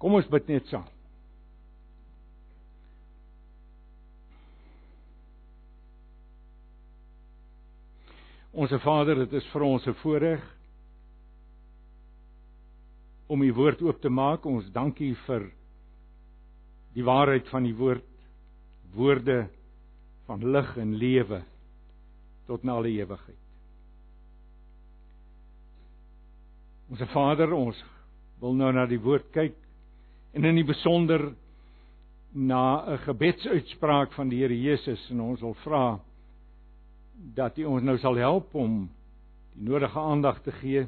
Kom ons bid net saam. Onse Vader, dit is vir ons 'n voorreg om u woord oop te maak. Ons dankie vir die waarheid van die woord, woorde van lig en lewe tot na alle ewigheid. Onse Vader, ons wil nou na die woord kyk en in die besonder na 'n gebedsuitspraak van die Here Jesus en ons wil vra dat U ons nou sal help om die nodige aandag te gee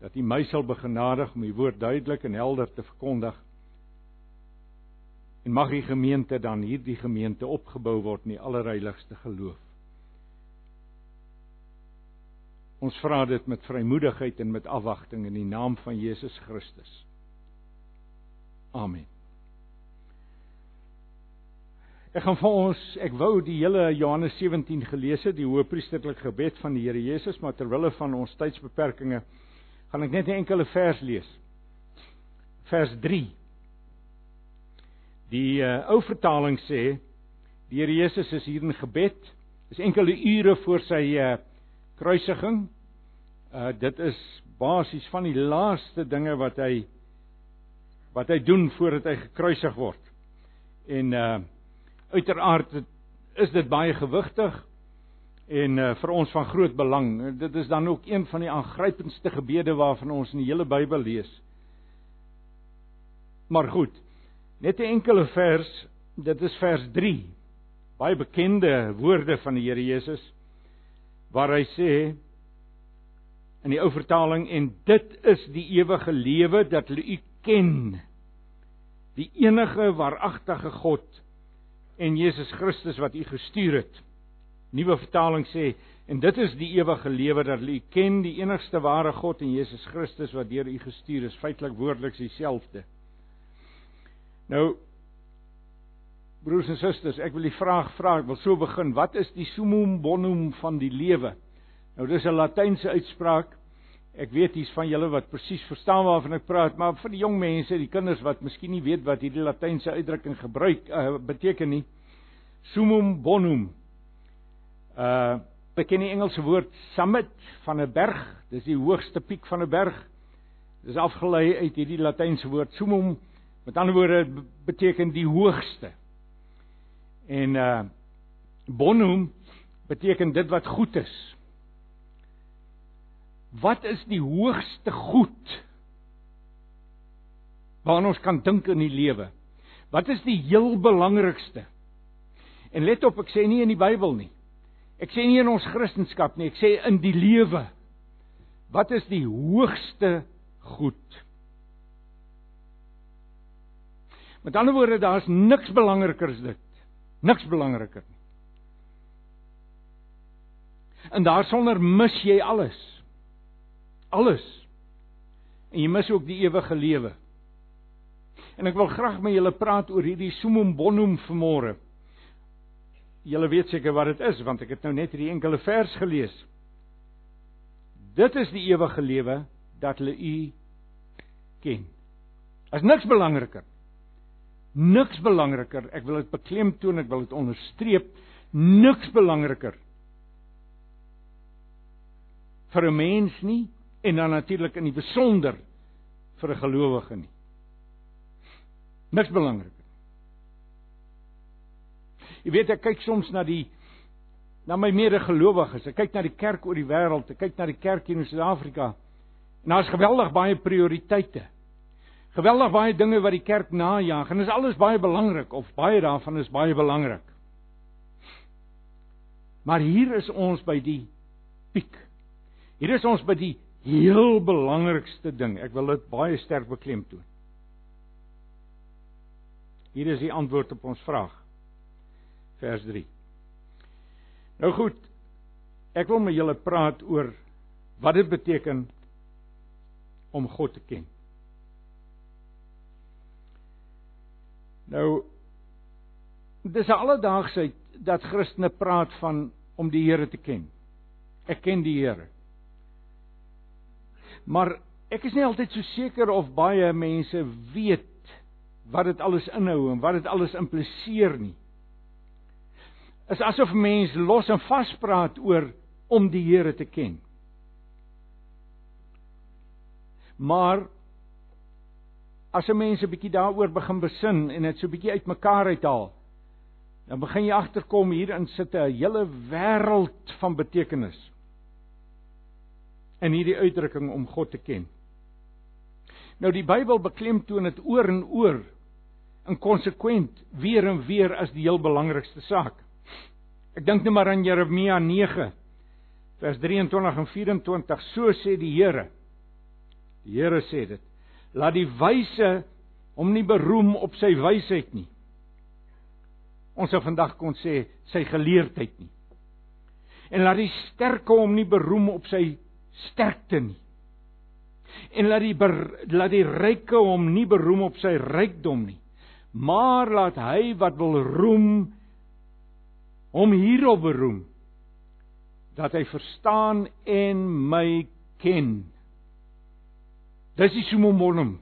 dat U my sal begenadig om die woord duidelik en helder te verkondig. En mag die gemeente dan hierdie gemeente opgebou word in die allerheiligste geloof. Ons vra dit met vrymoedigheid en met afwagting in die naam van Jesus Christus. Amen. Ek gaan vir ons, ek wou die hele Johannes 17 gelees het, die hoëpriesterlike gebed van die Here Jesus, maar terwyl hulle van ons tydsbeperkings gaan ek net 'n enkele vers lees. Vers 3. Die uh, ou vertaling sê die Here Jesus is hier in gebed. Dis enkele ure voor sy uh, kruisiging. Uh dit is basies van die laaste dinge wat hy wat hy doen voordat hy gekruisig word. En uh uiteraard is dit baie gewigtig en uh vir ons van groot belang. Dit is dan ook een van die aangrypendste gebede waarvan ons in die hele Bybel lees. Maar goed, net 'n enkele vers, dit is vers 3. Baie bekende woorde van die Here Jesus waar hy sê in die ou vertaling en dit is die ewige lewe dat hulle u ken die enige waaragtige God en Jesus Christus wat u gestuur het nuwe vertaling sê en dit is die ewige lewe dat u ken die enigste ware God en Jesus Christus wat deur u gestuur is feitelik woordeliks dieselfde nou Broers en susters, ek wil die vraag vra, ek wil so begin. Wat is die summum bonum van die lewe? Nou dis 'n latynse uitspraak. Ek weet hier's van julle wat presies verstaan waarvan ek praat, maar vir die jong mense, die kinders wat miskien nie weet wat hierdie latynse uitdrukking gebruik uh, beteken nie. Summum bonum. Uh beteken die Engelse woord summit van 'n berg. Dis die hoogste piek van 'n berg. Dis afgelei uit hierdie latynse woord summum. Met ander woorde beteken die hoogste. En uh bonum beteken dit wat goed is. Wat is die hoogste goed waaraan ons kan dink in die lewe? Wat is die heel belangrikste? En let op, ek sê nie in die Bybel nie. Ek sê nie in ons Christendom nie, ek sê in die lewe. Wat is die hoogste goed? Met ander woorde, daar's niks belangriker as dit. Niks belangriker nie. En daarsonder mis jy alles. Alles. En jy mis ook die ewige lewe. En ek wil graag met julle praat oor hierdie summum bonum vanmôre. Julle weet seker wat dit is want ek het nou net hierdie enkele vers gelees. Dit is die ewige lewe dat hulle u ken. As niks belangriker niks belangriker. Ek wil dit beklemtoon, ek wil dit onderstreep, niks belangriker vir 'n mens nie en dan natuurlik in die besonder vir 'n gelowige nie. Niks belangriker. Jy weet ek kyk soms na die na my medegelowiges. Ek kyk na die kerk oor die wêreld, ek kyk na die kerk hier in Suid-Afrika. En daar's geweldig baie prioriteite geweldig baie dinge wat die kerk najag en dit is alles baie belangrik of baie daarvan is baie belangrik. Maar hier is ons by die piek. Hier is ons by die heel belangrikste ding. Ek wil dit baie sterk beklemtoon. Hier is die antwoord op ons vraag. Vers 3. Nou goed. Ek wil met julle praat oor wat dit beteken om God te ken. Nou dis 'n alledaagsheid dat Christene praat van om die Here te ken. Ek ken die Here. Maar ek is nie altyd so seker of baie mense weet wat dit alles inhou en wat dit alles impliseer nie. Is asof mense los en vaspraat oor om die Here te ken. Maar as 'n mens 'n bietjie daaroor begin besin en dit so bietjie uitmekaar uithaal, dan begin jy agterkom hierin sit 'n hele wêreld van betekenis in hierdie uitdrukking om God te ken. Nou die Bybel beklemtoon dit oor en oor in konsekwent weer en weer as die heel belangrikste saak. Ek dink net maar aan Jeremia 9 vers 23 en 24 so sê die Here. Die Here sê dit: Laat die wyse hom nie beroem op sy wysheid nie. Ons sou vandag kon sê sy geleerdheid nie. En laat die sterke hom nie beroem op sy sterkte nie. En laat die laat die ryke hom nie beroem op sy rykdom nie. Maar laat hy wat wil roem hom hierop beroem dat hy verstaan en my ken. Dis die sumomonum.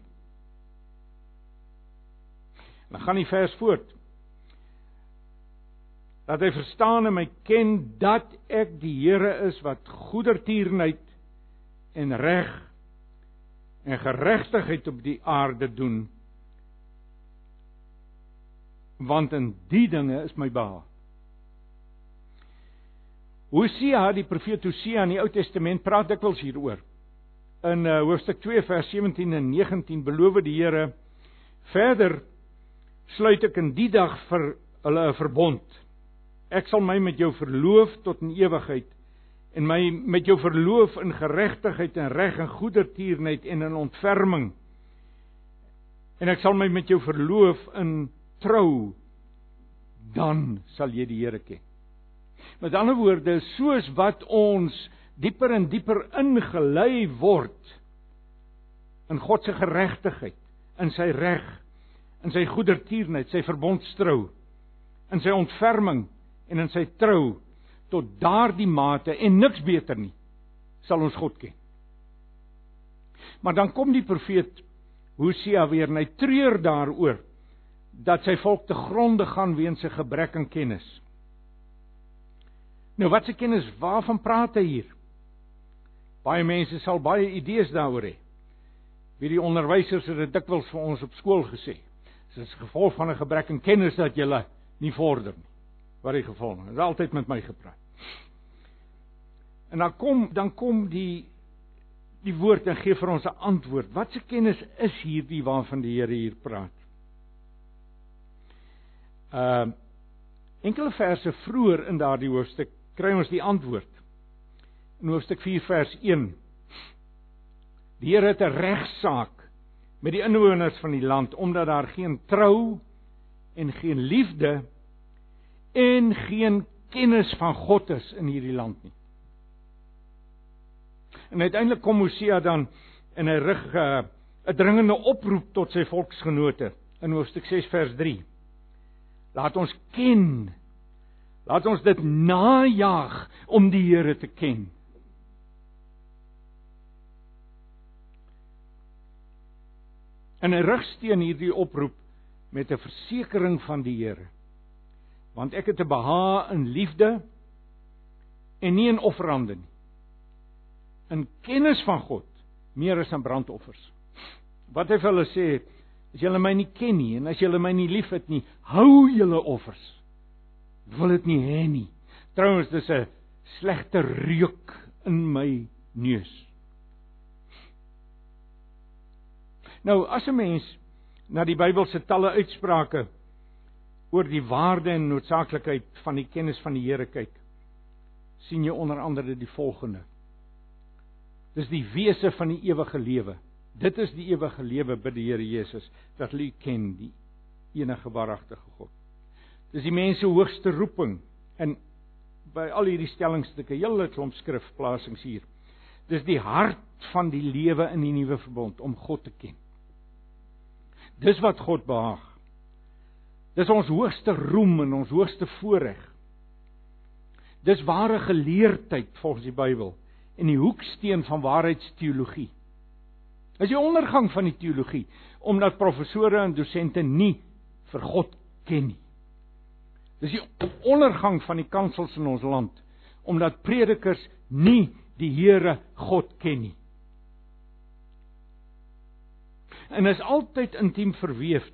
Dan gaan die vers voort. Dat hy verstaan en my ken dat ek die Here is wat goedertierenheid en reg en geregtigheid op die aarde doen. Want in die dinge is my behaag. Hosea, die profeet Hosea in die Ou Testament praat dikwels hieroor in uh, hoofstuk 2 vers 17 en 19 beloof die Here verder sluit ek in die dag vir hulle 'n verbond. Ek sal my met jou verloof tot in ewigheid en my met jou verloof in geregtigheid en reg en goedertierenheid en in ontferming. En ek sal my met jou verloof in trou dan sal jy die Here ken. Met ander woorde, soos wat ons dieper en dieper ingelei word in God se geregtigheid, in sy reg, in sy goedertierenheid, sy verbondstrou, in sy ontferming en in sy trou tot daardie mate en niks beter nie sal ons God ken. Maar dan kom die profeet Hosea weer en hy treur daaroor dat sy volk te gronde gaan weens sy gebrek aan kennis. Nou wat se kennis waarvan praat hy hier? Baie mense sal baie idees daaroor hê. Wie die onderwysers het dit dikwels vir ons op skool gesê. Dit is gevolg van 'n gebrek aan kennis dat jy nie vorder nie. Wat hy gevolg het. Hy het altyd met my gepraat. En dan kom dan kom die die woord en gee vir ons 'n antwoord. Wat se kennis is hierdie waarvan die Here hier praat? Ehm uh, enkele verse vroeër in daardie hoofstuk kry ons die antwoord in hoofstuk 4 vers 1. Die Here het 'n regsaak met die inwoners van die land omdat daar geen trou en geen liefde en geen kennis van God is in hierdie land nie. En uiteindelik kom Hosea dan en hy rig eh, 'n dringende oproep tot sy volksgenote in hoofstuk 6 vers 3. Laat ons ken. Laat ons dit najag om die Here te ken. En hy rigsteen hierdie oproep met 'n versekering van die Here. Want ek het 'n behaag in liefde en nie in offerande nie. In kennis van God meer as in brandoffers. Wat hy vir hulle sê, as julle my nie ken nie en as julle my nie liefhet nie, hou julle offers. Wil dit nie hê nie. Trouwens, dis 'n slegte reuk in my neus. Nou as 'n mens na die Bybelse talle uitsprake oor die waarde en noodsaaklikheid van die kennis van die Here kyk, sien jy onder andere die volgende. Dis die wese van die ewige lewe. Dit is die ewige lewe by die Here Jesus dat hulle ken die enige waaragtige God. Dis die mens se hoogste roeping in by al hierdie stellingstukke, hele klomp skrifplasings hier. Dis die hart van die lewe in die nuwe verbond om God te ken. Dis wat God behaag. Dis ons hoogste roem en ons hoogste voorreg. Dis ware geleerdheid volgens die Bybel en die hoeksteen van waarheidsteologie. Dis die ondergang van die teologie omdat professore en dosente nie vir God ken nie. Dis die ondergang van die kansels in ons land omdat predikers nie die Here God ken nie. En is altyd intiem verweef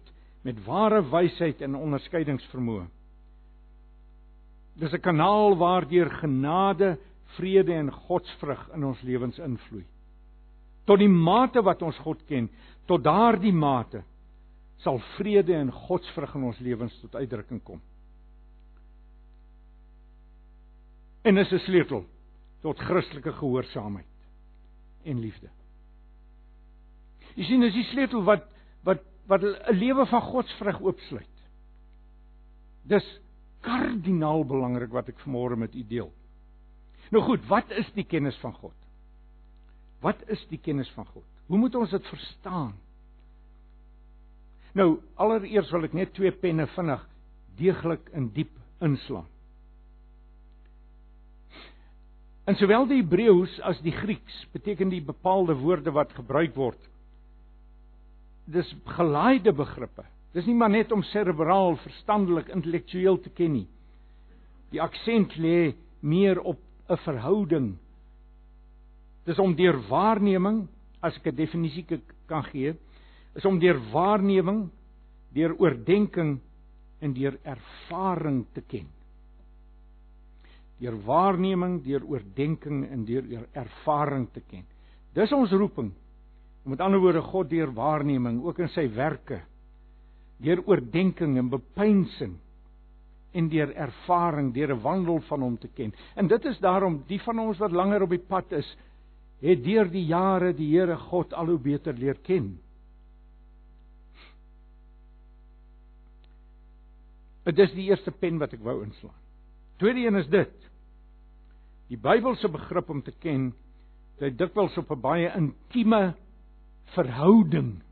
met ware wysheid en onderskeidingsvermoë. Dis 'n kanaal waardeur genade, vrede en godsvrug in ons lewens invloei. Tot die mate wat ons God ken, tot daardie mate sal vrede en godsvrug in ons lewens tot uitdrukking kom. En is 'n sleutel tot Christelike gehoorsaamheid en liefde. Jy sien, dis die sleutel wat wat wat 'n lewe van godsvrug oopsluit. Dis kardinaal belangrik wat ek vanmôre met u deel. Nou goed, wat is die kennis van God? Wat is die kennis van God? Hoe moet ons dit verstaan? Nou, allereers wil ek net twee penne vinnig deeglik in diep inslaan. In sowel die Hebreëus as die Grieks beteken die bepaalde woorde wat gebruik word. Dis gelaaide begrippe. Dis nie maar net om serebraal, verstandelik, intellektueel te ken nie. Die aksent lê meer op 'n verhouding. Dis om deur waarneming, as ek 'n definisie kan gee, is om deur waarneming, deur oordeenking en deur ervaring te ken deur waarneming, deur oordeenking en deur ervaring te ken. Dis ons roeping. Met ander woorde God deur waarneming, ook in sy werke, deur oordeenking en bepeinsing en deur ervaring, deur 'n wandel van hom te ken. En dit is daarom die van ons wat langer op die pad is, het deur die jare die Here God al hoe beter leer ken. Dit is die eerste pen wat ek wou inslaan. Tweede een is dit. Die Bybelse begrip om te ken, dit dikwels op 'n baie intieme verhouding,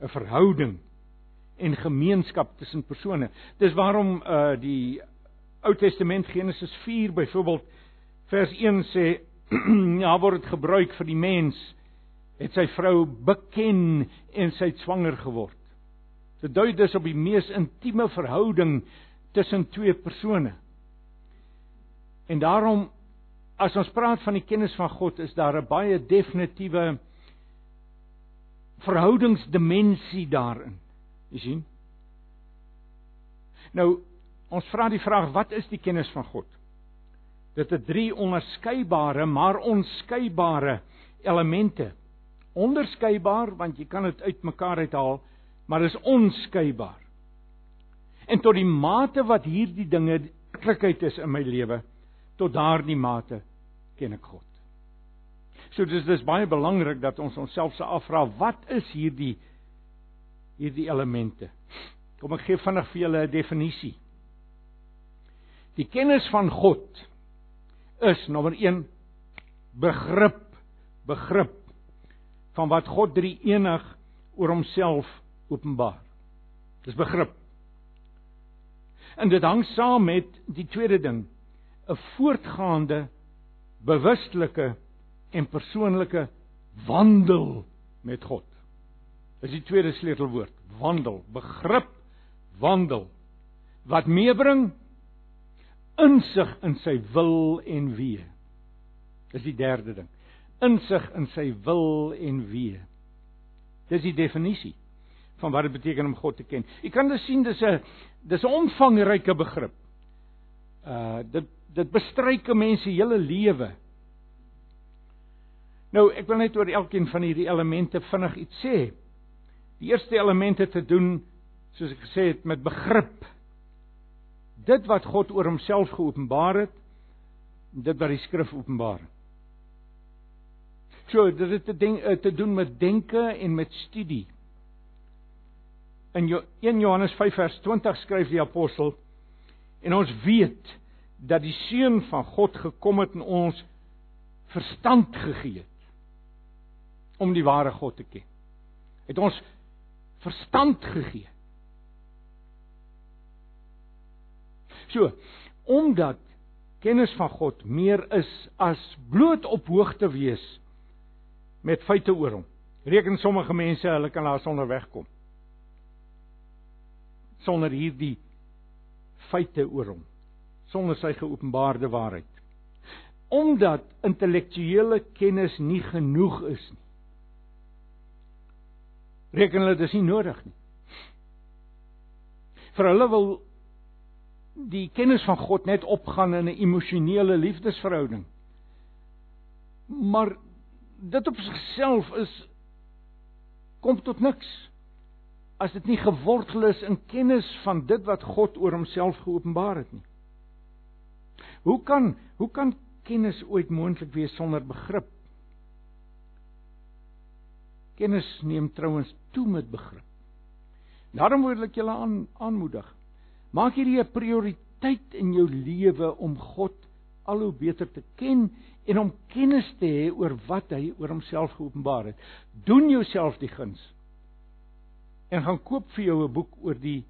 'n verhouding en gemeenskap tussen persone. Dis waarom uh die Ou Testament Genesis 4 byvoorbeeld vers 1 sê ja word dit gebruik vir die mens het sy vrou beken en sy het swanger geword. Dit dui dus op die mees intieme verhouding tussen twee persone. En daarom as ons praat van die kennis van God, is daar 'n baie definitiewe verhoudingsdimensie daarin. Jy sien? Nou, ons vra die vraag, wat is die kennis van God? Dit het drie onderskeidbare, maar onskeidbare elemente. Onderskeidbaar want jy kan dit uitmekaar uithaal, maar is onskeidbaar. En tot die mate wat hierdie dinge werklikheid is in my lewe, tot daardie mate ken ek God. So dis dis baie belangrik dat ons onsself se afvra wat is hierdie hierdie elemente. Kom ek gee vinnig vir julle 'n definisie. Die kennis van God is nommer 1 begrip begrip van wat God drie enig oor homself openbaar. Dis begrip. En dit hang saam met die tweede ding, 'n voortgaande bewustelike en persoonlike wandel met God. Dis die tweede sleutelwoord, wandel, begrip wandel wat meebring insig in sy wil en wee. Dis die derde ding. Insig in sy wil en wee. Dis die definisie van wat dit beteken om God te ken. Jy kan dit sien dis 'n dis 'n omvangryke begrip. Uh dit dit bestryk 'n mens se hele lewe. Nou, ek wil net oor elkeen van hierdie elemente vinnig iets sê. Die eerste elemente te doen, soos ek gesê het, met begrip. Dit wat God oor homself geopenbaar het, dit wat die skrif openbaar. So, dit het te, denk, eh, te doen met denke en met studie. In 1 Johannes 5 vers 20 skryf die apostel en ons weet dat die seun van God gekom het en ons verstand gegee het om die ware God te ken. Het ons verstand gegee. So, omdat kennis van God meer is as bloot op hoogte wees met feite oor hom. Reken sommige mense hulle kan daar sonder wegkom. Sonder hierdie feite oor hom, sonder sy geopenbaarde waarheid. Omdat intellektuele kennis nie genoeg is nie. Reken hulle dis nie nodig nie. Vir hulle wil die kennis van God net opgaan in 'n emosionele liefdesverhouding. Maar dit op sigself is kom tot niks as dit nie gewortel is in kennis van dit wat God oor homself geopenbaar het nie. Hoe kan hoe kan kennis ooit moontlik wees sonder begrip? Kennis neem trouens toe met begrip. Daarom wil ek julle aan aanmoedig. Maak hierdie 'n prioriteit in jou lewe om God al hoe beter te ken en om kennis te hê oor wat hy oor homself geopenbaar het. Doen jouself die guns. En gaan koop vir jou 'n boek oor die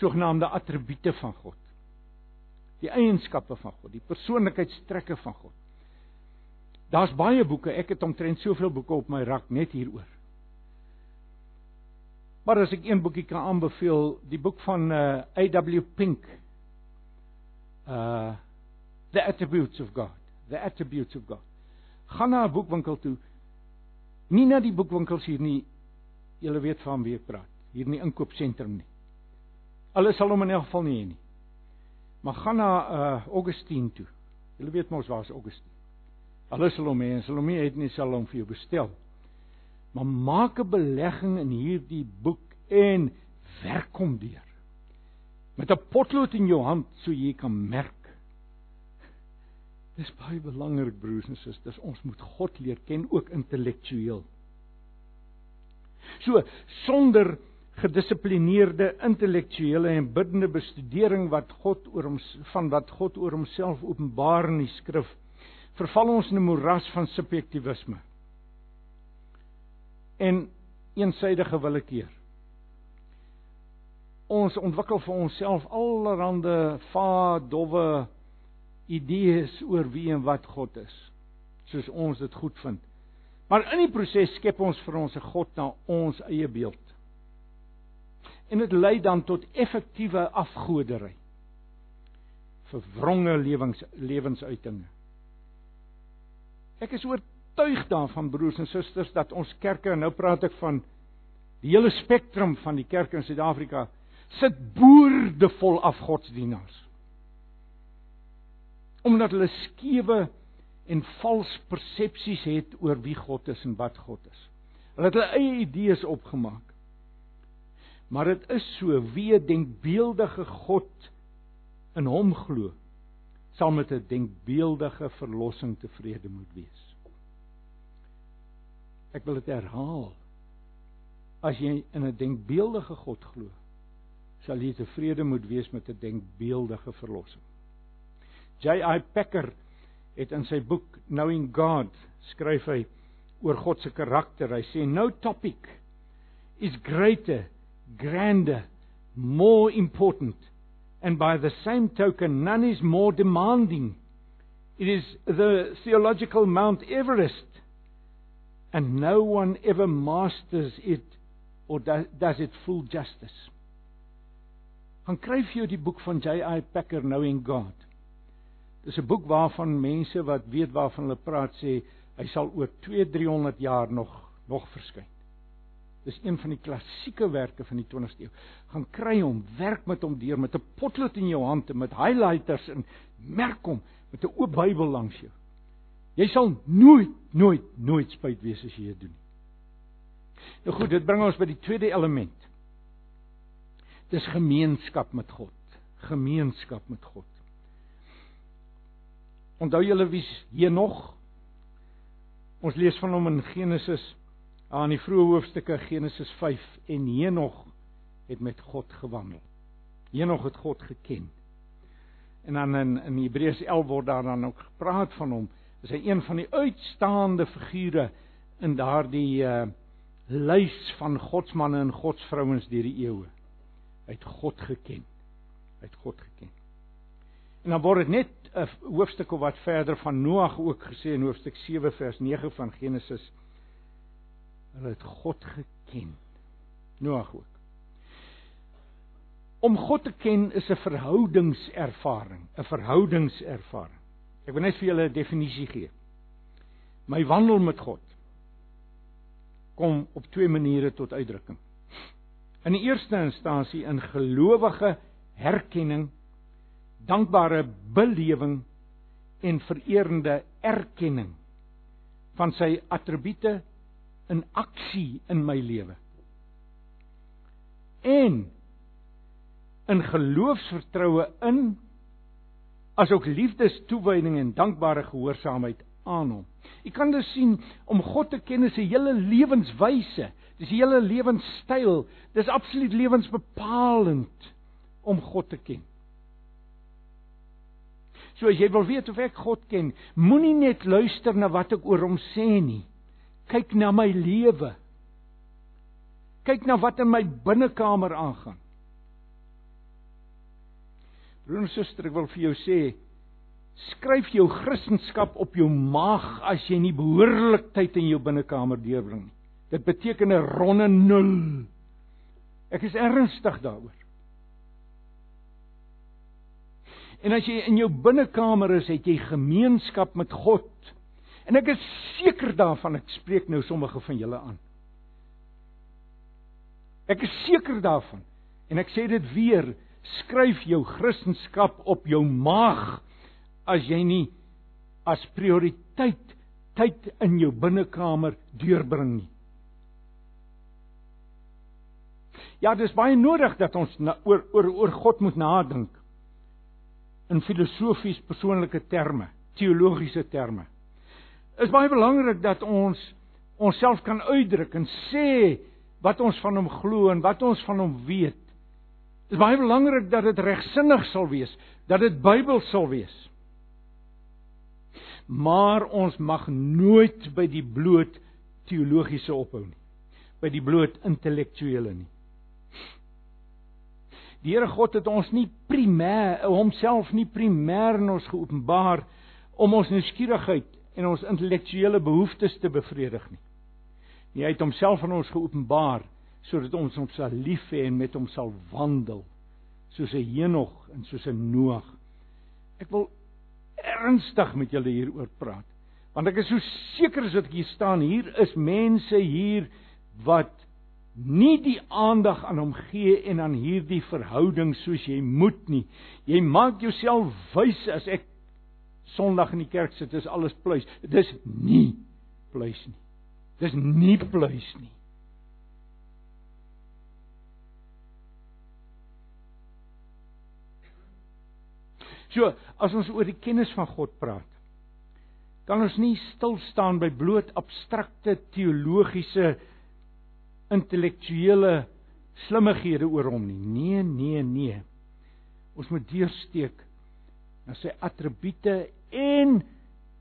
sogenaamde attribute van God. Die eienskappe van God, die persoonlikheidstrekke van God. Daar's baie boeke. Ek het omtrent soveel boeke op my rak net hieroor. Maar as ek een boekie kan aanbeveel, die boek van uh, A.W. Pink. Uh The Attributes of God. The Attributes of God. Gaan na 'n boekwinkel toe. Nie na die boekwinkels hier nie. Julle weet van wie ek praat. Hier in die inkoopsentrum nie. Hulle sal hom in elk geval nie hê nie. Maar gaan na uh Augustine toe. Julle weet mos waar is Augustine. Hulle sal hom hê en sal hom nie het nie sal hom vir jou bestel maar maak 'n belegging in hierdie boek en werk hom deur. Met 'n potlood in jou hand so jy kan merk. Dis baie belangrik broers en susters, ons moet God leer ken ook intellektueel. So sonder gedissiplineerde intellektuele en biddende bestudering wat God oor hom van wat God oor homself openbaar in die skrif, verval ons in 'n moeras van subjektivisme en eensydige willekeur. Ons ontwikkel vir onsself allerlei vae dowwe idees oor wie en wat God is, soos ons dit goed vind. Maar in die proses skep ons vir ons 'n God na ons eie beeld. En dit lei dan tot effektiewe afgodery. Verwronge lewens lewensuitinge. Ek is oor oortuig daarvan broers en susters dat ons kerke en nou praat ek van die hele spektrum van die kerke in Suid-Afrika sit boordevol afgodsdienaars. Omdat hulle skewe en vals persepsies het oor wie God is en wat God is. Hulle het hulle eie idees opgemaak. Maar dit is so wie 'n denkbeeldige God in hom glo, sal met 'n denkbeeldige verlossing tevrede moet wees. Ek wil dit herhaal. As jy in 'n denkbeeldige God glo, sal jy tevrede moet wees met 'n denkbeeldige verlossing. J.I. Packer het in sy boek Knowing God skryf hy oor God se karakter. Hy sê no topic is greater, grander, more important and by the same token none is more demanding. It is the theological Mount Everest and no one ever masters it or does it full justice. Gaan kry vir jou die boek van J.I. Packer Knowing God. Dis 'n boek waarvan mense wat weet waarvan hulle praat sê hy sal oor 2-300 jaar nog nog verskyn. Dis een van die klassieke werke van die 20ste eeu. Gaan kry hom, werk met hom deur met 'n potlood in jou hand en met highlighters en merk hom met 'n oop Bybel langs jou. Jy sal nooit nooit nooit spyt wees as jy dit doen. Nou goed, dit bring ons by die tweede element. Dis gemeenskap met God. Gemeenskap met God. Onthou julle wie hier nog? Ons lees van hom in Genesis aan die vroeë hoofstukke Genesis 5 en Henog het met God gewandel. Henog het God geken. En dan in in Hebreërs 11 word daar dan ook gepraat van hom is hy een van die uitstaande figure in daardie uh lys van godsmanne en godsvrouens deur die eeue. Hy het God geken. Hy het God geken. En dan word dit net 'n hoofstuk of wat verder van Noag ook gesê in hoofstuk 7 vers 9 van Genesis. Hulle het God geken. Noag ook. Om God te ken is 'n verhoudingservaring, 'n verhoudingservaring. Ek wil net vir julle 'n definisie gee. My wandel met God kom op twee maniere tot uitdrukking. In die eerste instansie in gelowige herkenning, dankbare belewing en vererende erkenning van sy attribute in aksie in my lewe. En in geloofsvertroue in asook liefdestoewyding en dankbare gehoorsaamheid aan hom. Jy kan dus sien om God te ken is 'n hele lewenswyse. Dis 'n hele lewenstyl. Dis absoluut lewensbepalend om God te ken. So as jy wil weet of ek God ken, moenie net luister na wat ek oor hom sê nie. Kyk na my lewe. Kyk na wat in my binnekamer aangaan. Broer en suster, ek wil vir jou sê, skryf jou Christendom op jou maag as jy nie behoorlik tyd in jou binnekamer deurbring nie. Dit beteken 'n ronde nul. Ek is ernstig daaroor. En as jy in jou binnekamer is, het jy gemeenskap met God. En ek is seker daarvan ek spreek nou sommige van julle aan. Ek is seker daarvan en ek sê dit weer, skryf jou Christendom op jou maag as jy nie as prioriteit tyd in jou binnekamer deurbring nie. Ja, dis baie nodig dat ons na, oor oor oor God moet nadink in filosofies persoonlike terme, teologiese terme. Is baie belangrik dat ons onsself kan uitdruk en sê wat ons van hom glo en wat ons van hom weet. Dit is baie belangrik dat dit regsinnig sal wees, dat dit Bybels sal wees. Maar ons mag nooit by die bloot teologiese ophou nie. By die bloot intellektuele nie. Die Here God het ons nie primêr homself nie primêr in ons geopenbaar om ons nuuskierigheid en ons intellektuele behoeftes te bevredig nie. Nie hy het homself aan ons geopenbaar sodat ons hom sal lief hê en met hom sal wandel soos 'n Henog en soos 'n Noag. Ek wil ernstig met julle hieroor praat want ek is so seker as wat ek hier staan hier is mense hier wat nie die aandag aan hom gee en aan hierdie verhouding soos jy moet nie. Jy maak jouself wys as ek Sondag in die kerk sit, dis alles pluis. Dis nie pluis nie. Dis nie pluis nie. So, as ons oor die kennis van God praat, kan ons nie stil staan by bloot abstrakte teologiese intellektuele slimmighede oor hom nie. Nee, nee, nee. Ons moet deursteek na sy attribute en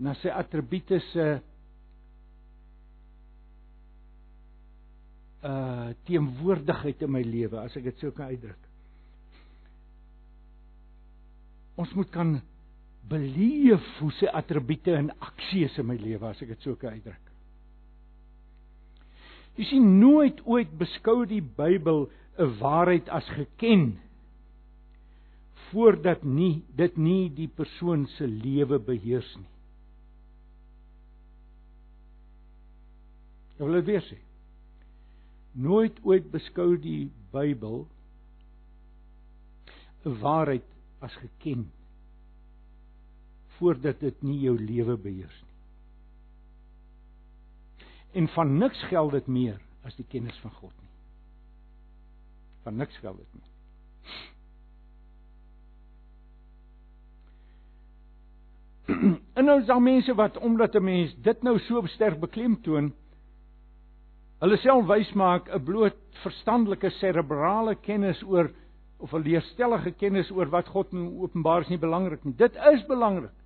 na sy attribute se uh teenwoordigheid in my lewe, as ek dit sou kan uitdruk. Ons moet kan beleef hoe sy attribute in aksie is in my lewe, as ek dit sou kan uitdruk. Jy sien nooit ooit beskou die Bybel 'n waarheid as geken voordat nie dit nie die persoon se lewe beheers nie. Ek wil dit weer sê. Nooit ooit beskou die Bybel 'n waarheid as geken voordat dit nie jou lewe beheers nie. En van niks geld dit meer as die kennis van God nie. Van niks geld dit nie. En nou is daar mense wat omdat 'n mens dit nou so sterk beklemtoon, hulle self wys maak 'n bloot verstandelike serebrale kennis oor of 'n leerstellige kennis oor wat God nou openbaar is nie belangrik nie. Dit is belangrik.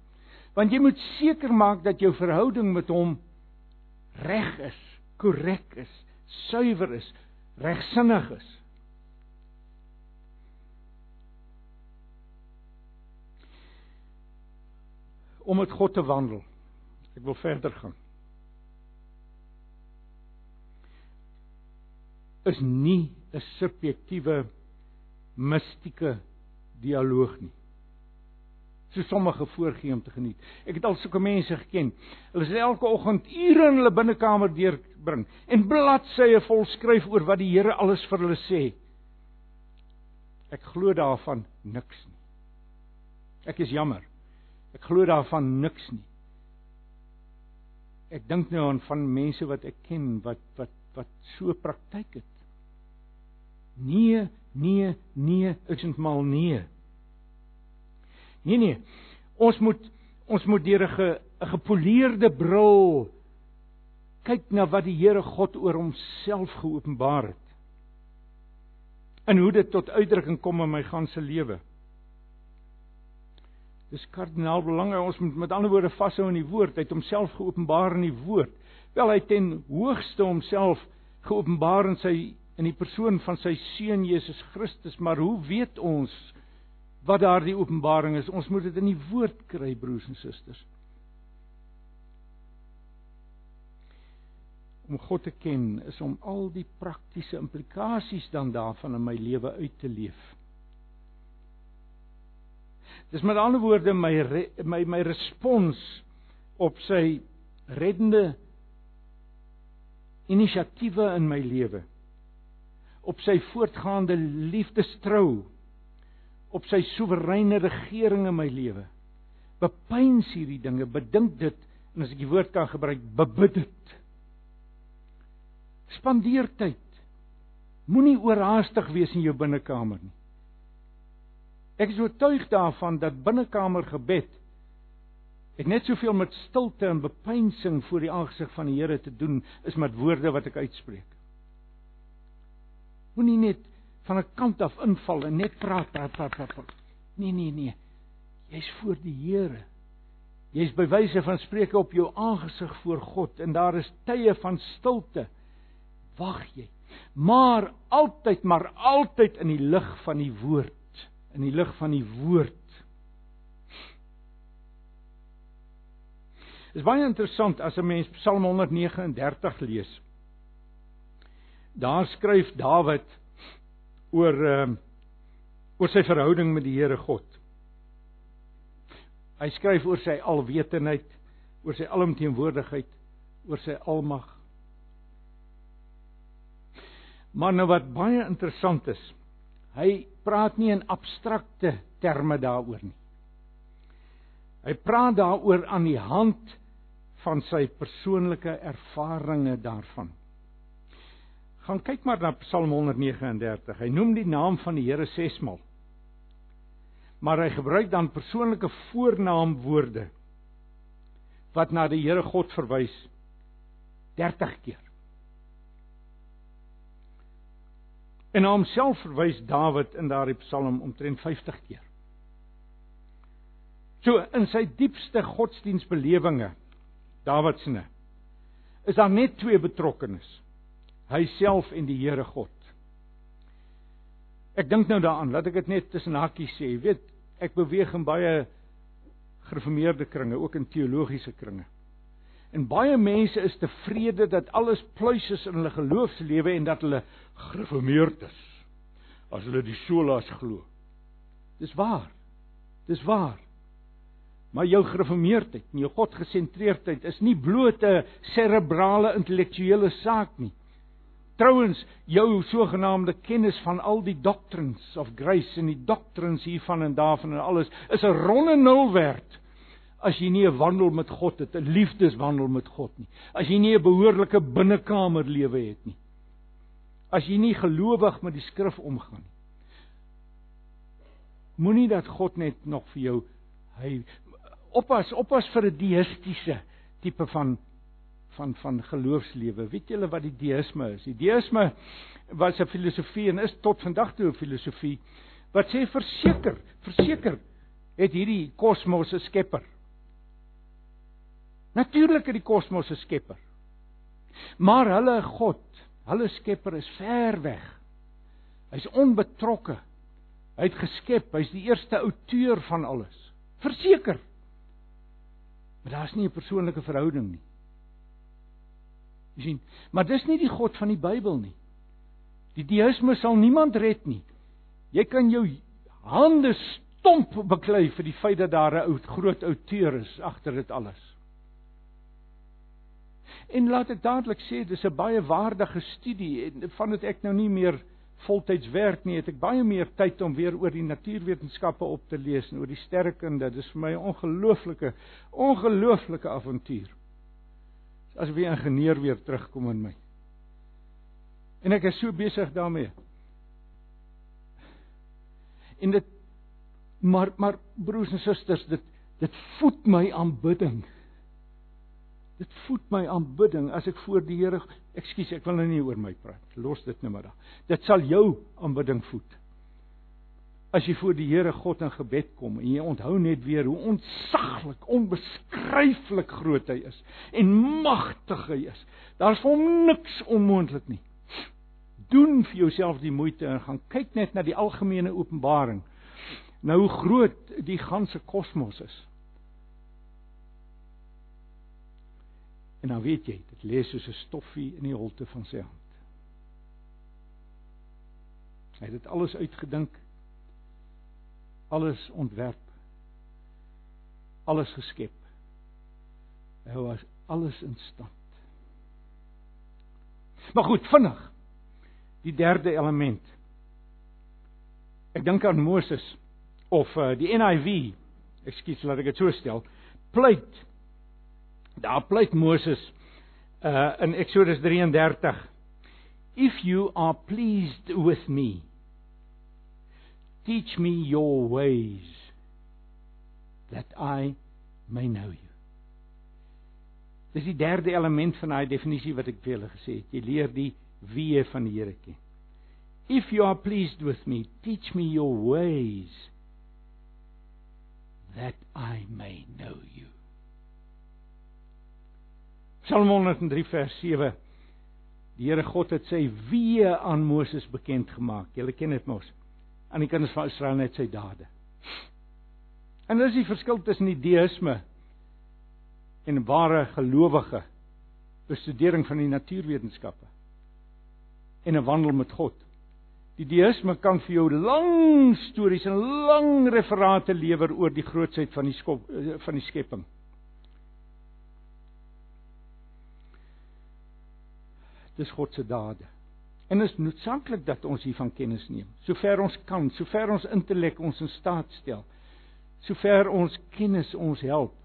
Want jy moet seker maak dat jou verhouding met hom reg is, korrek is, suiwer is, regsinnig is. Om met God te wandel. Ek wil verder gaan. is nie 'n subjektiewe mistieke dialoog nie. So sommige voorgee om te geniet. Ek het al sulke mense geken. Hulle sê elke oggend ure in hulle binnekamer deurbring en bladsye vol skryf oor wat die Here alles vir hulle sê. Ek glo daarvan niks nie. Ek is jammer. Ek glo daarvan niks nie. Ek dink nou aan van mense wat ek ken wat wat wat so praktyk het. Nee, nee, nee, uitentmal nee. Nee nee. Ons moet ons moet deur 'n ge, gepoleerde bril kyk na wat die Here God oor homself geopenbaar het. En hoe dit tot uitdrukking kom in my ganse lewe. Dis kardinaal belangrik ons moet met ander woorde vashou in die woord. Hy het homself geopenbaar in die woord. Wel hy ten hoogste homself geopenbaar in sy in die persoon van sy seun Jesus Christus, maar hoe weet ons wat daardie openbaring is? Ons moet dit in die woord kry, broers en susters. Om God te ken is om al die praktiese implikasies dan daarvan in my lewe uit te leef. Dis met ander woorde my my my respons op sy reddende inisiatiewe in my lewe. Op sy voortgaande liefdestrou. Op sy soewereine regering in my lewe. Bepeins hierdie dinge, bedink dit en as ek die woord kan gebruik, bebid dit. Spandeer tyd. Moenie oorhaastig wees in jou binnekamer nie. Ek is oortuig daarvan dat binnekamer gebed het net soveel met stilte en bepeinsing voor die aangesig van die Here te doen is met woorde wat ek uitspreek. Moenie net van 'n kant af inval en net praat, praat, praat, praat. Nee, nee, nee. Jy's voor die Here. Jy's by wyse van spreuke op jou aangesig voor God en daar is tye van stilte. Wag jy. Maar altyd, maar altyd in die lig van die woord in die lig van die woord. Dit is baie interessant as 'n mens Psalm 139 lees. Daar skryf Dawid oor uh, oor sy verhouding met die Here God. Hy skryf oor sy alwetendheid, oor sy alomteenwoordigheid, oor sy almag. Maar nou wat baie interessant is, Hy praat nie in abstrakte terme daaroor nie. Hy praat daaroor aan die hand van sy persoonlike ervarings daarvan. Gaan kyk maar na Psalm 139. Hy noem die naam van die Here 6 maal. Maar hy gebruik dan persoonlike voornaamwoorde wat na die Here God verwys 30 keer. En na homself verwys Dawid in daardie Psalm omtrent 50 keer. So in sy diepste godsdienstbelewinge Dawid se is daar net twee betrokkenes. Hy self en die Here God. Ek dink nou daaraan, laat ek dit net tussen hakkies sê, jy weet, ek beweeg in baie gereformeerde kringe, ook in teologiese kringe. En baie mense is tevrede dat alles pluis is in hulle geloofslewe en dat hulle gereformeerd is as hulle die solas glo. Dis waar. Dis waar. Maar jou gereformeerdheid, jou godgesentreerdheid is nie bloot 'n serebrale intellektuele saak nie. Trouwens, jou sogenaamde kennis van al die doctrines of grace en die doctrines hiervan en daarvan en alles is 'n ronde nul werd as jy nie 'n wandel met God het, 'n liefdeswandel met God nie. As jy nie 'n behoorlike binnekamer lewe het nie. As jy nie gelowig met die skrif omgaan nie. Moenie dat God net nog vir jou hy oppas, oppas vir 'n deïstiese tipe van van van geloofslewe. Weet julle wat die deïsme is? Die deïsme was 'n filosofie en is tot vandag toe 'n filosofie wat sê verseker, verseker het hierdie kosmos 'n skepper. Natuurlik het die kosmos 'n skepper. Maar hulle God, hulle skepper is ver weg. Hy's onbetrokke. Hy het geskep, hy's die eerste outeur van alles. Verseker. Maar daar's nie 'n persoonlike verhouding nie. Jy sien, maar dis nie die God van die Bybel nie. Die deïsme sal niemand red nie. Jy kan jou hande stomp beklei vir die feit dat daar 'n ou groot outeur is agter dit alles. En laat ek dadelik sê dis 'n baie waardige studie en vandat ek nou nie meer voltyds werk nie, het ek baie meer tyd om weer oor die natuurwetenskappe op te lees en oor die sterrekunde. Dis vir my 'n ongelooflike ongelooflike avontuur. As weer ingenieur weer terugkom in my. En ek is so besig daarmee. En dit maar maar broers en susters, dit dit voed my aanbidding. Dit voed my aanbidding as ek voor die Here, ekskuus, ek wil nou nie oor my praat. Los dit nou maar daar. Dit sal jou aanbidding voed. As jy voor die Here God in gebed kom en jy onthou net weer hoe ontsaglik, onbeskryflik groot hy is en magtig hy is. Daar's vir hom niks onmoontlik nie. Doen vir jouself die moeite en gaan kyk net na die algemene openbaring. Nou hoe groot die ganse kosmos is. En dan weet jy, dit lê soos 'n stoffie in die holte van sy hand. Hy het dit alles uitgedink. Alles ontwerp. Alles geskep. Hy was alles in stand. Maar goed, vinnig. Die derde element. Ek dink aan Moses of uh, die NIV. Ekskuus, laat ek dit so stel. Pleit Daar pleit Moses uh in Eksodus 33 If you are pleased with me teach me your ways that I may know you. Dis die derde element van daai definisie wat ek vir julle gesê het. Jy leer die wie van die Here ken. If you are pleased with me, teach me your ways that I may know you. Psalm 103 vers 7. Die Here God het sy weë aan Moses bekend gemaak. Julle ken dit mos. Aan die kinders van Israel net sy dade. En dis die verskil tussen die deïsme en ware gelowige bestudering van die natuurwetenskappe en 'n wandel met God. Die deïsme kan vir jou lang stories en lang referate lewer oor die grootsheid van die skop van die skepping. Dis God se dade. En is noodsaaklik dat ons hiervan kennis neem, sover ons kan, sover ons intellek ons in staat stel, sover ons kennis ons help.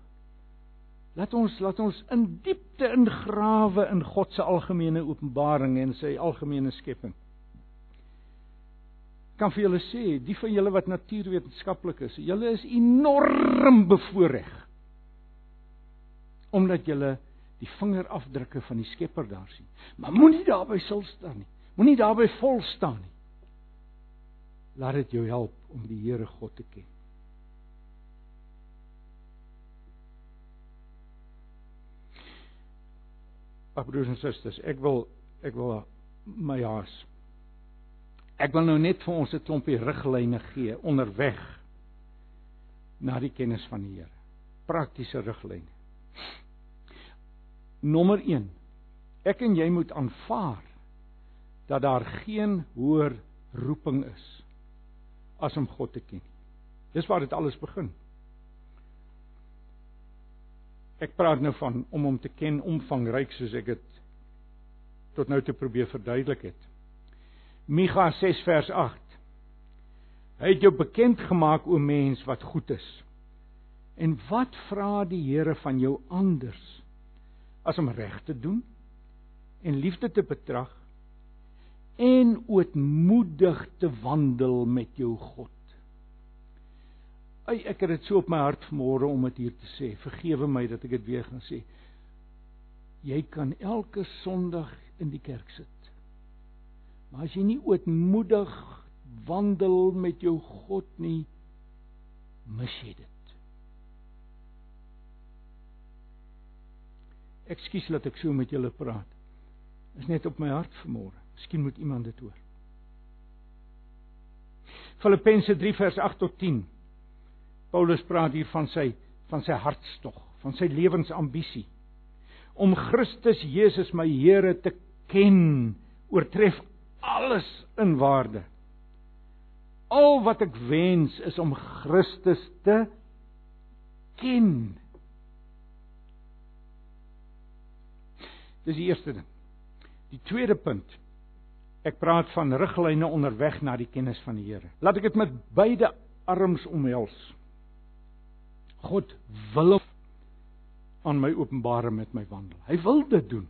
Laat ons laat ons in diepte ingrawe in God se algemene openbaring en sy algemene skepping. Kan vir julle sê, die van julle wat natuurwetenskaplik is, julle is enorm bevoordeel. Omdat julle die vingerafdrukke van die Skepper daar sien. Maar moenie daarby stil staan nie. Moenie daarby vol staan nie. Laat dit jou help om die Here God te ken. Ag broers en susters, ek wil ek wil my haas. Ek wil nou net vir ons 'n klompie riglyne gee onderweg na die kennis van die Here. Praktiese riglyne. Nommer 1. Ek en jy moet aanvaar dat daar geen hoër roeping is as om God te ken. Dis waar dit alles begin. Ek praat nou van om hom te ken omvangryk soos ek dit tot nou toe probeer verduidelik het. Micha 6 vers 8. Hy het jou bekend gemaak o mens wat goed is. En wat vra die Here van jou anders? As om reg te doen en liefde te betrag en ootmoedig te wandel met jou God. Ai ek het dit so op my hart vanmôre om dit hier te sê. Vergewe my dat ek dit weer gaan sê. Jy kan elke Sondag in die kerk sit. Maar as jy nie ootmoedig wandel met jou God nie, mis jy dit. Ekskuus dat ek so met julle praat. Is net op my hart vanmôre. Miskien moet iemand dit hoor. Filippense 3 vers 8 tot 10. Paulus praat hier van sy van sy hartstog, van sy lewensambisie om Christus Jesus my Here te ken, oortref alles in waarde. Al wat ek wens is om Christus te ken. Dis die eerste ding. Die tweede punt. Ek praat van riglyne onderweg na die kennis van die Here. Laat ek dit met beide arms omhels. God wil aan my openbare met my wandel. Hy wil dit doen.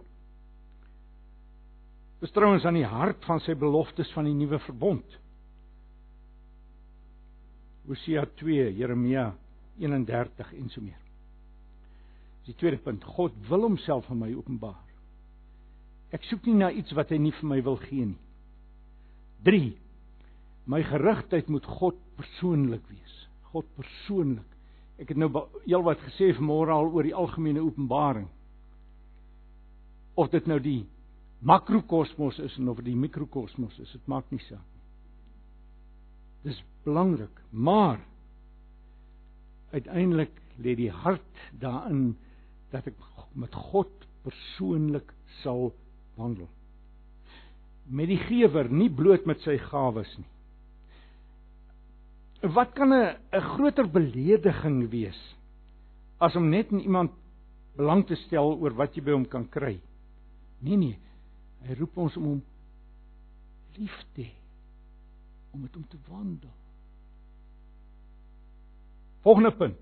Dis trouens aan die hart van sy beloftes van die nuwe verbond. Hosea 2, Jeremia 31 en so meer. Dis die tweede punt. God wil homself aan my openbaar. Ek soek nie na iets wat hy nie vir my wil gee nie. 3. My gerigtheid moet God persoonlik wees. God persoonlik. Ek het nou heelwat gesê vanmôre al oor die algemene openbaring. Of dit nou die makrokosmos is en of die mikrokosmos is, dit maak nie saak nie. Dis belangrik, maar uiteindelik lê die hart daarin dat ek met God persoonlik sal wandel. Met die gewer, nie bloot met sy gawes nie. Wat kan 'n 'n groter belediging wees as om net in iemand belang te stel oor wat jy by hom kan kry? Nee nee. Hy roep ons om hom lief te hê, om met hom te wandel. Volgende punt.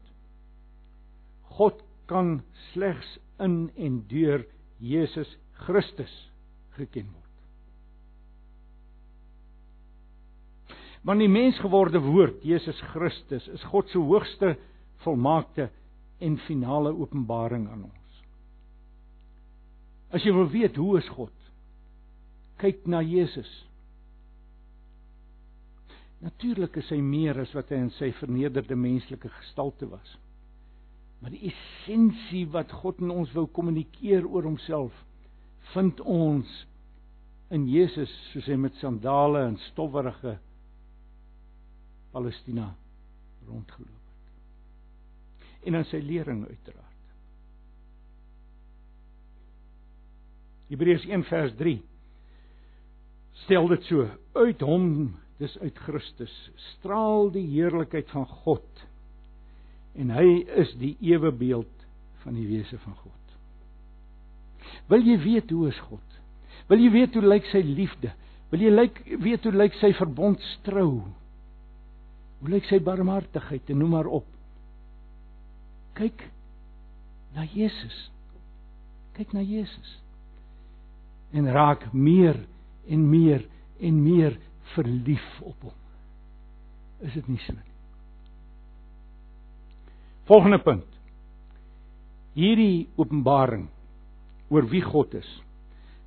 God kan slegs in en deur Jesus Christus geken word. Want die mensgeworde woord, Jesus Christus, is God se hoogste volmaakte en finale openbaring aan ons. As jy wil weet hoe is God, kyk na Jesus. Natuurlik is hy meer as wat hy in sy vernederde menslike gestalte was. Maar die essensie wat God in ons wou kommunikeer oor homself, vind ons in Jesus soos hy met sandale en stowwerige Palestina rondgeloop het. En in sy lering uiteraard. Hebreërs 1 vers 3 stel dit so: Uit hom, dis uit Christus, straal die heerlikheid van God. En hy is die ewe beeld van die wese van God. Wil jy weet hoe is God? Wil jy weet hoe lyk sy liefde? Wil jy lyk weet hoe lyk sy verbondstrou? Hoe lyk sy barmhartigheid? En noem maar op. Kyk na Jesus. Kyk na Jesus. En raak meer en meer en meer verlief op hom. Is dit nie so nie? Volgende punt. Hierdie openbaring oor wie God is,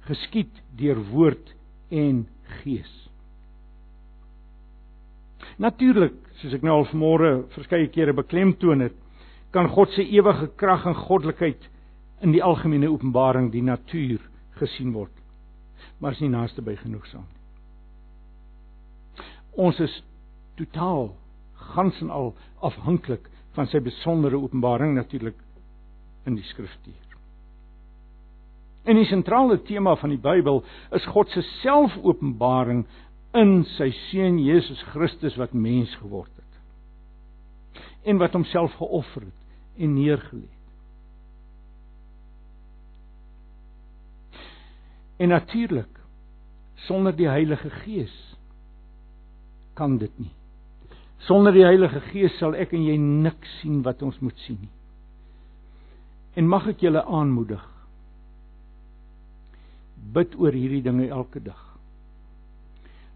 geskied deur woord en gees. Natuurlik, soos ek nou al vanmôre verskeie kere beklemtoon het, kan God se ewige krag en goddelikheid in die algemene openbaring die natuur gesien word. Maar is nie naaste by genoegsaam nie. Ons is totaal gans en al afhanklik van sy besondere openbaring natuurlik in die skriftuur. En die sentrale tema van die Bybel is God se selfopenbaring in sy seun Jesus Christus wat mens geword het. En wat homself geoffer het en neergelê het. En natuurlik sonder die Heilige Gees kan dit nie. Sonder die Heilige Gees sal ek en jy niks sien wat ons moet sien nie. En mag ek julle aanmoedig bid oor hierdie dinge elke dag.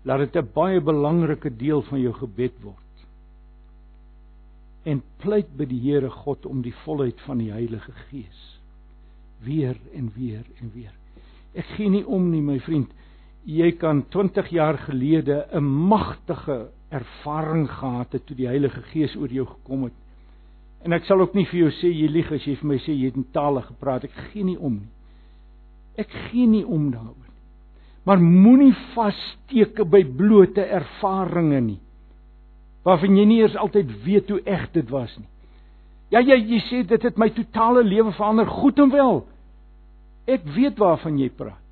Laat dit 'n baie belangrike deel van jou gebed word. En pleit by die Here God om die volheid van die Heilige Gees weer en weer en weer. Ek gee nie om nie, my vriend. Jy kan 20 jaar gelede 'n magtige ervaring gehad het toe die Heilige Gees oor jou gekom het. En ek sal ook nie vir jou sê jy lieg as jy vir my sê jy het in tale gepraat. Ek gee nie om nie. Ek gee nie om daaroor nie. Maar moenie vassteek by blote ervarings nie. Waarvan jy nie eers altyd weet hoe eg dit was nie. Ja jy jy sê dit het my totale lewe verander, goed en wel. Ek weet waarvan jy praat.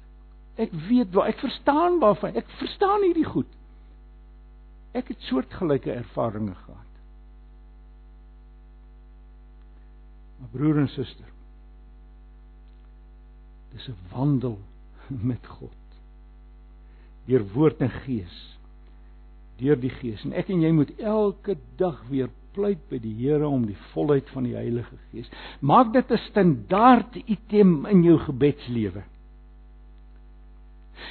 Ek weet waar ek verstaan waarvan ek verstaan hierdie goed. Ek het soortgelyke ervarings gehad. Maar broer en suster, dis 'n wandel met God. Deur woord en gees. Deur die gees en ek en jy moet elke dag weer pleit by die Here om die volheid van die Heilige Gees. Maak dit 'n standaard item in jou gebedslewe.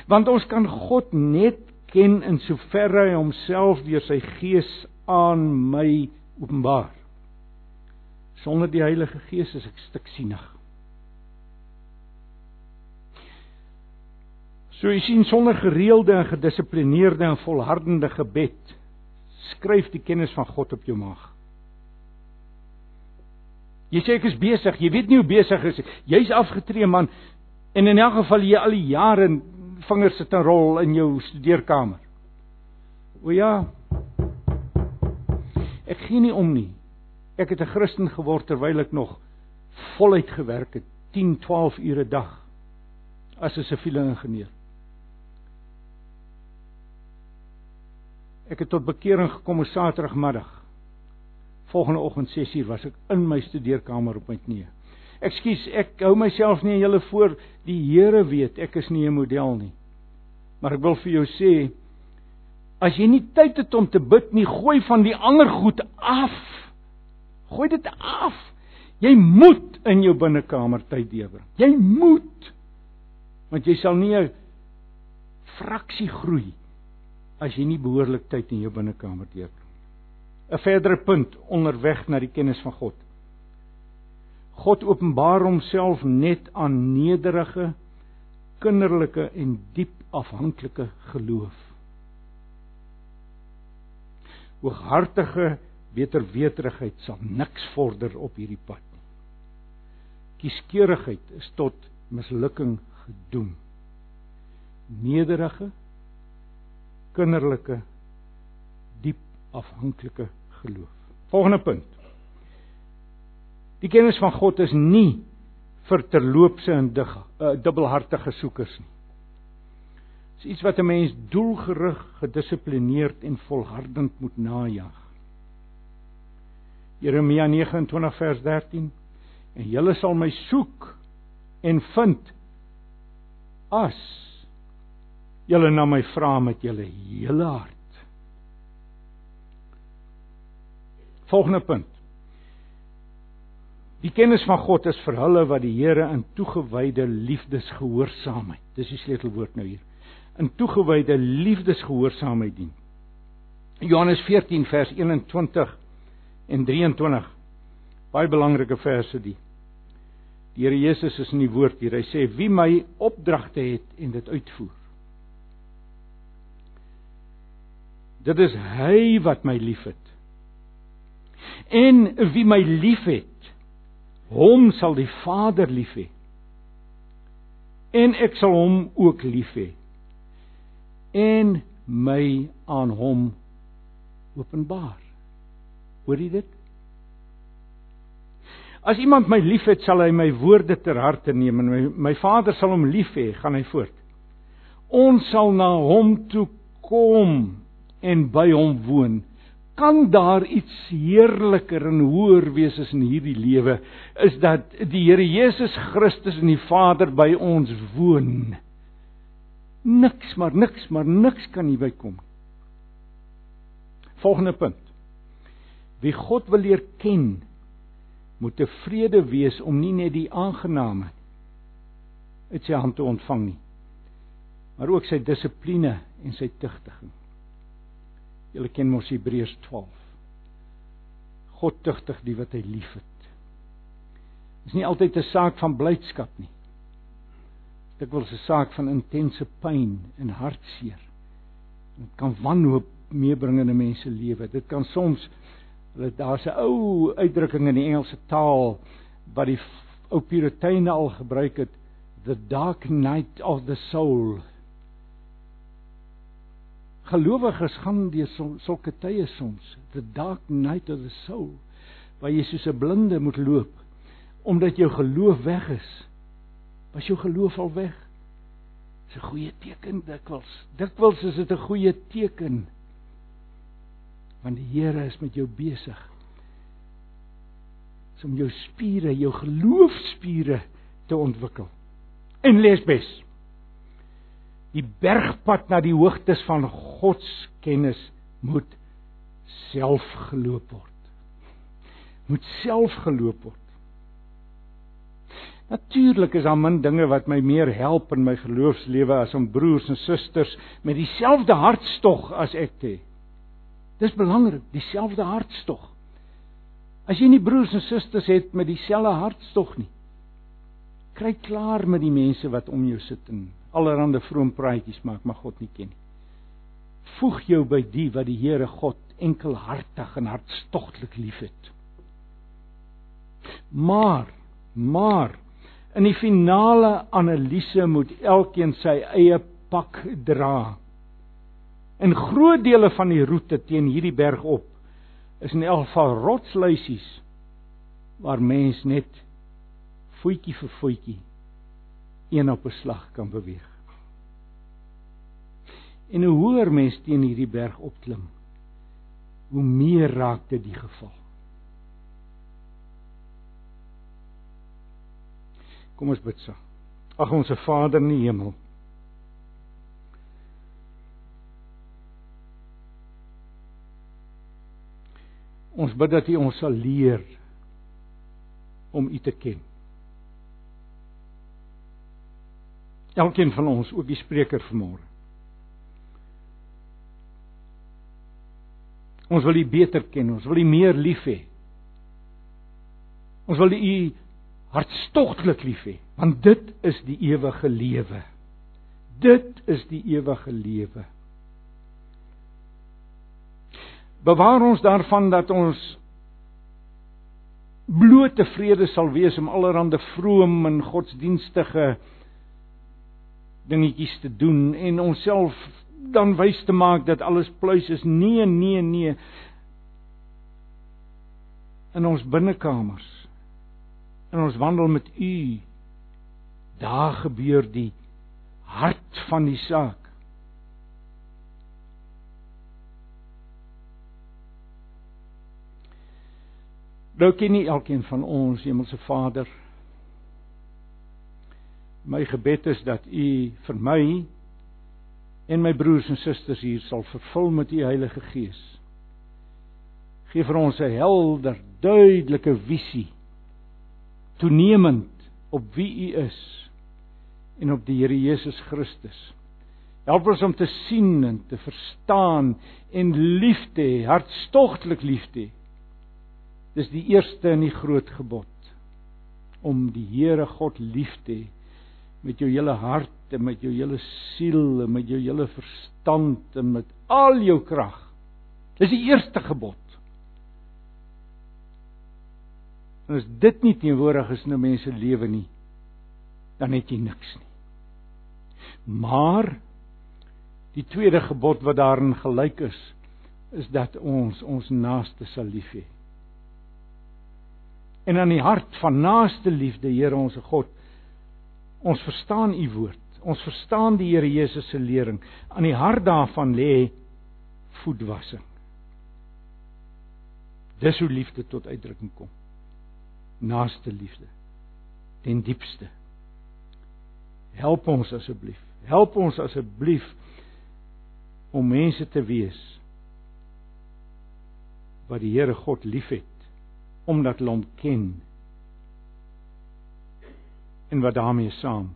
Want ons kan God net ken in soverre hy homself deur sy Gees aan my openbaar. Sonder die Heilige Gees is ek stik So jy sien sonder gereelde en gedissiplineerde en volhardende gebed skryf die kennis van God op jou maag. Jy sê ek is besig, jy weet nie hoe besig is jy. Jy's afgetree man en in elk geval jy al die jare vingers sit en rol in jou studeerkamer. O ja. Ek gee nie om nie. Ek het 'n Christen geword terwyl ek nog voluit gewerk het, 10, 12 ure 'n dag as 'n siviele ingenieur. Ek het tot bekering gekom op Saterdagmiddag. Volgende oggend 6uur was ek in my studeerkamer op my knieë. Ekskuus, ek hou myself nie julle voor die Here weet ek is nie 'n model nie. Maar ek wil vir jou sê as jy nie tyd het om te bid nie, gooi van die ander goed af. Gooi dit af. Jy moet in jou binnekamer tyd deurbring. Jy moet. Want jy sal nie 'n fraksie groei as jy nie behoorlik tyd in jou binnekamer deurbring. 'n Verdere punt onderweg na die kennis van God. God openbaar homself net aan nederige, kinderlike en diep afhanklike geloof. Hooghartige weterweterigheid sal niks vorder op hierdie pad nie. Kieskeurigheid is tot mislukking gedoem. Nederige kinderlike diep afhanklike geloof. Volgende punt. Die kennis van God is nie vir terloopse en dig, uh, dubbelhartige soekers nie. Dit is iets wat 'n mens doelgerig, gedissiplineerd en volhardend moet najag. Jeremia 29 vers 13 En julle sal my soek en vind as julle na my vra met julle hele hart. Volgende punt. Die kennis van God is vir hulle wat die Here in toegewyde liefdesgehoorsaamheid. Dis die sleutelwoord nou hier. In toegewyde liefdesgehoorsaamheid dien. Johannes 14 vers 21 en 23. Baie belangrike verse die. Die Here Jesus is in die woord hier. Hy sê wie my opdragte het en dit uitvoer. Dit is hy wat my liefhet. En wie my liefhet, hom sal die Vader lief hê. En ek sal hom ook lief hê. En my aan hom openbaar. Hoor jy dit? As iemand my liefhet, sal hy my woorde ter harte neem en my, my Vader sal hom lief hê, gaan hy voort. Ons sal na hom toe kom en by hom woon kan daar iets heerliker en hoër wees as in hierdie lewe is dat die Here Jesus Christus en die Vader by ons woon. Niks maar niks maar niks kan hier bykom. Volgende punt. Wie God wil leer ken, moet tevrede wees om nie net die aangename uit sy hand te ontvang nie, maar ook sy dissipline en sy tugtiging. Julle ken mos Hebreërs 12. God tugtig die wat hy liefhet. Dit is nie altyd 'n saak van blydskap nie. Dit word 'n saak van intense pyn en hartseer. Dit kan wanhoop meebring in 'n mens se lewe. Dit kan soms daar's 'n ou uitdrukking in die Engelse taal wat die ou Puriteine al gebruik het, the dark night of the soul Gelowiges gaan deur sulke tye soms, the dark night of the soul, waar jy soos 'n blinde moet loop omdat jou geloof weg is. Was jou geloof al weg? Dis 'n goeie teken dikwels. Dikwels is dit 'n goeie teken. Want die Here is met jou besig. om jou spiere, jou geloofspiere te ontwikkel. En lees bes. Die bergpad na die hoogtes van God se kennis moet self geloop word. Moet self geloop word. Natuurlik is daar min dinge wat my meer help in my geloofslewe as om broers en susters met dieselfde hartstog as ek te hê. Dis belangrik, dieselfde hartstog. As jy nie broers en susters het met dieselfde hartstog nie, kry klaar met die mense wat om jou sit en allerlei vroom praatjies maar God nie ken nie. Voeg jou by die wat die Here God enkelhartig en hartstogtelik liefhet. Maar, maar In die finale analise moet elkeen sy eie pak dra. In groot dele van die roete teen hierdie berg op is in elk geval rotsluisies waar mens net voetjie vir voetjie een op 'n slag kan beweeg. En hoe hoër mens teen hierdie berg opklim, hoe meer raak dit die geval. Kom ons bid saam. Ag ons Vader in die hemel. Ons bid dat U ons sal leer om U te ken. Elkeen van ons, ook die spreker vanmôre. Ons wil U beter ken, ons wil U meer lief hê. Ons wil U hartstogtelik lief hê, want dit is die ewige lewe. Dit is die ewige lewe. Bewaar ons daarvan dat ons bloot tevrede sal wees om allerhande vroom en godsdienstige dingetjies te doen en onsself dan wys te maak dat alles pluis is. Nee, nee, nee. In ons binnekamers en ons wandel met u daar gebeur die hart van die saak Nou ken nie elkeen van ons Hemelse Vader My gebed is dat u vir my en my broers en susters hier sal vervul met u Heilige Gees. Gee vir ons 'n helder, duidelike visie toenemend op wie u is en op die Here Jesus Christus. Help ons om te sien en te verstaan en lief te hê, hartstogtelik lief te hê. Dis die eerste en die groot gebod om die Here God lief te hê met jou hele hart en met jou hele siel en met jou hele verstand en met al jou krag. Dis die eerste gebod. En as dit nie teenwoordig is in 'n mens se lewe nie, dan het jy niks nie. Maar die tweede gebod wat daarin gelyk is, is dat ons ons naaste sal lief hê. En aan die hart van naaste liefde, Here ons God, ons verstaan u woord. Ons verstaan die Here Jesus se lering. Aan die hart daarvan lê voetwassing. Dis hoe liefde tot uitdrukking kom naaste liefde ten diepste. Help ons asseblief. Help ons asseblief om mense te wees wat die Here God liefhet omdat hulle hom ken en wat daarmee saam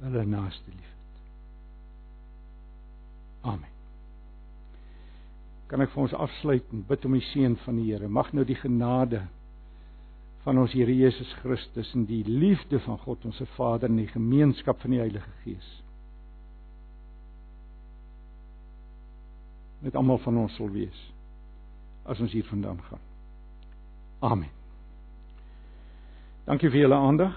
hulle naaste liefhet. Amen. Kan ek vir ons afsluit en bid om die seën van die Here. Mag nou die genade van ons Here Jesus Christus en die liefde van God ons se Vader en die gemeenskap van die Heilige Gees met almal van ons sal wees as ons hier vandaan gaan. Amen. Dankie vir julle aandag.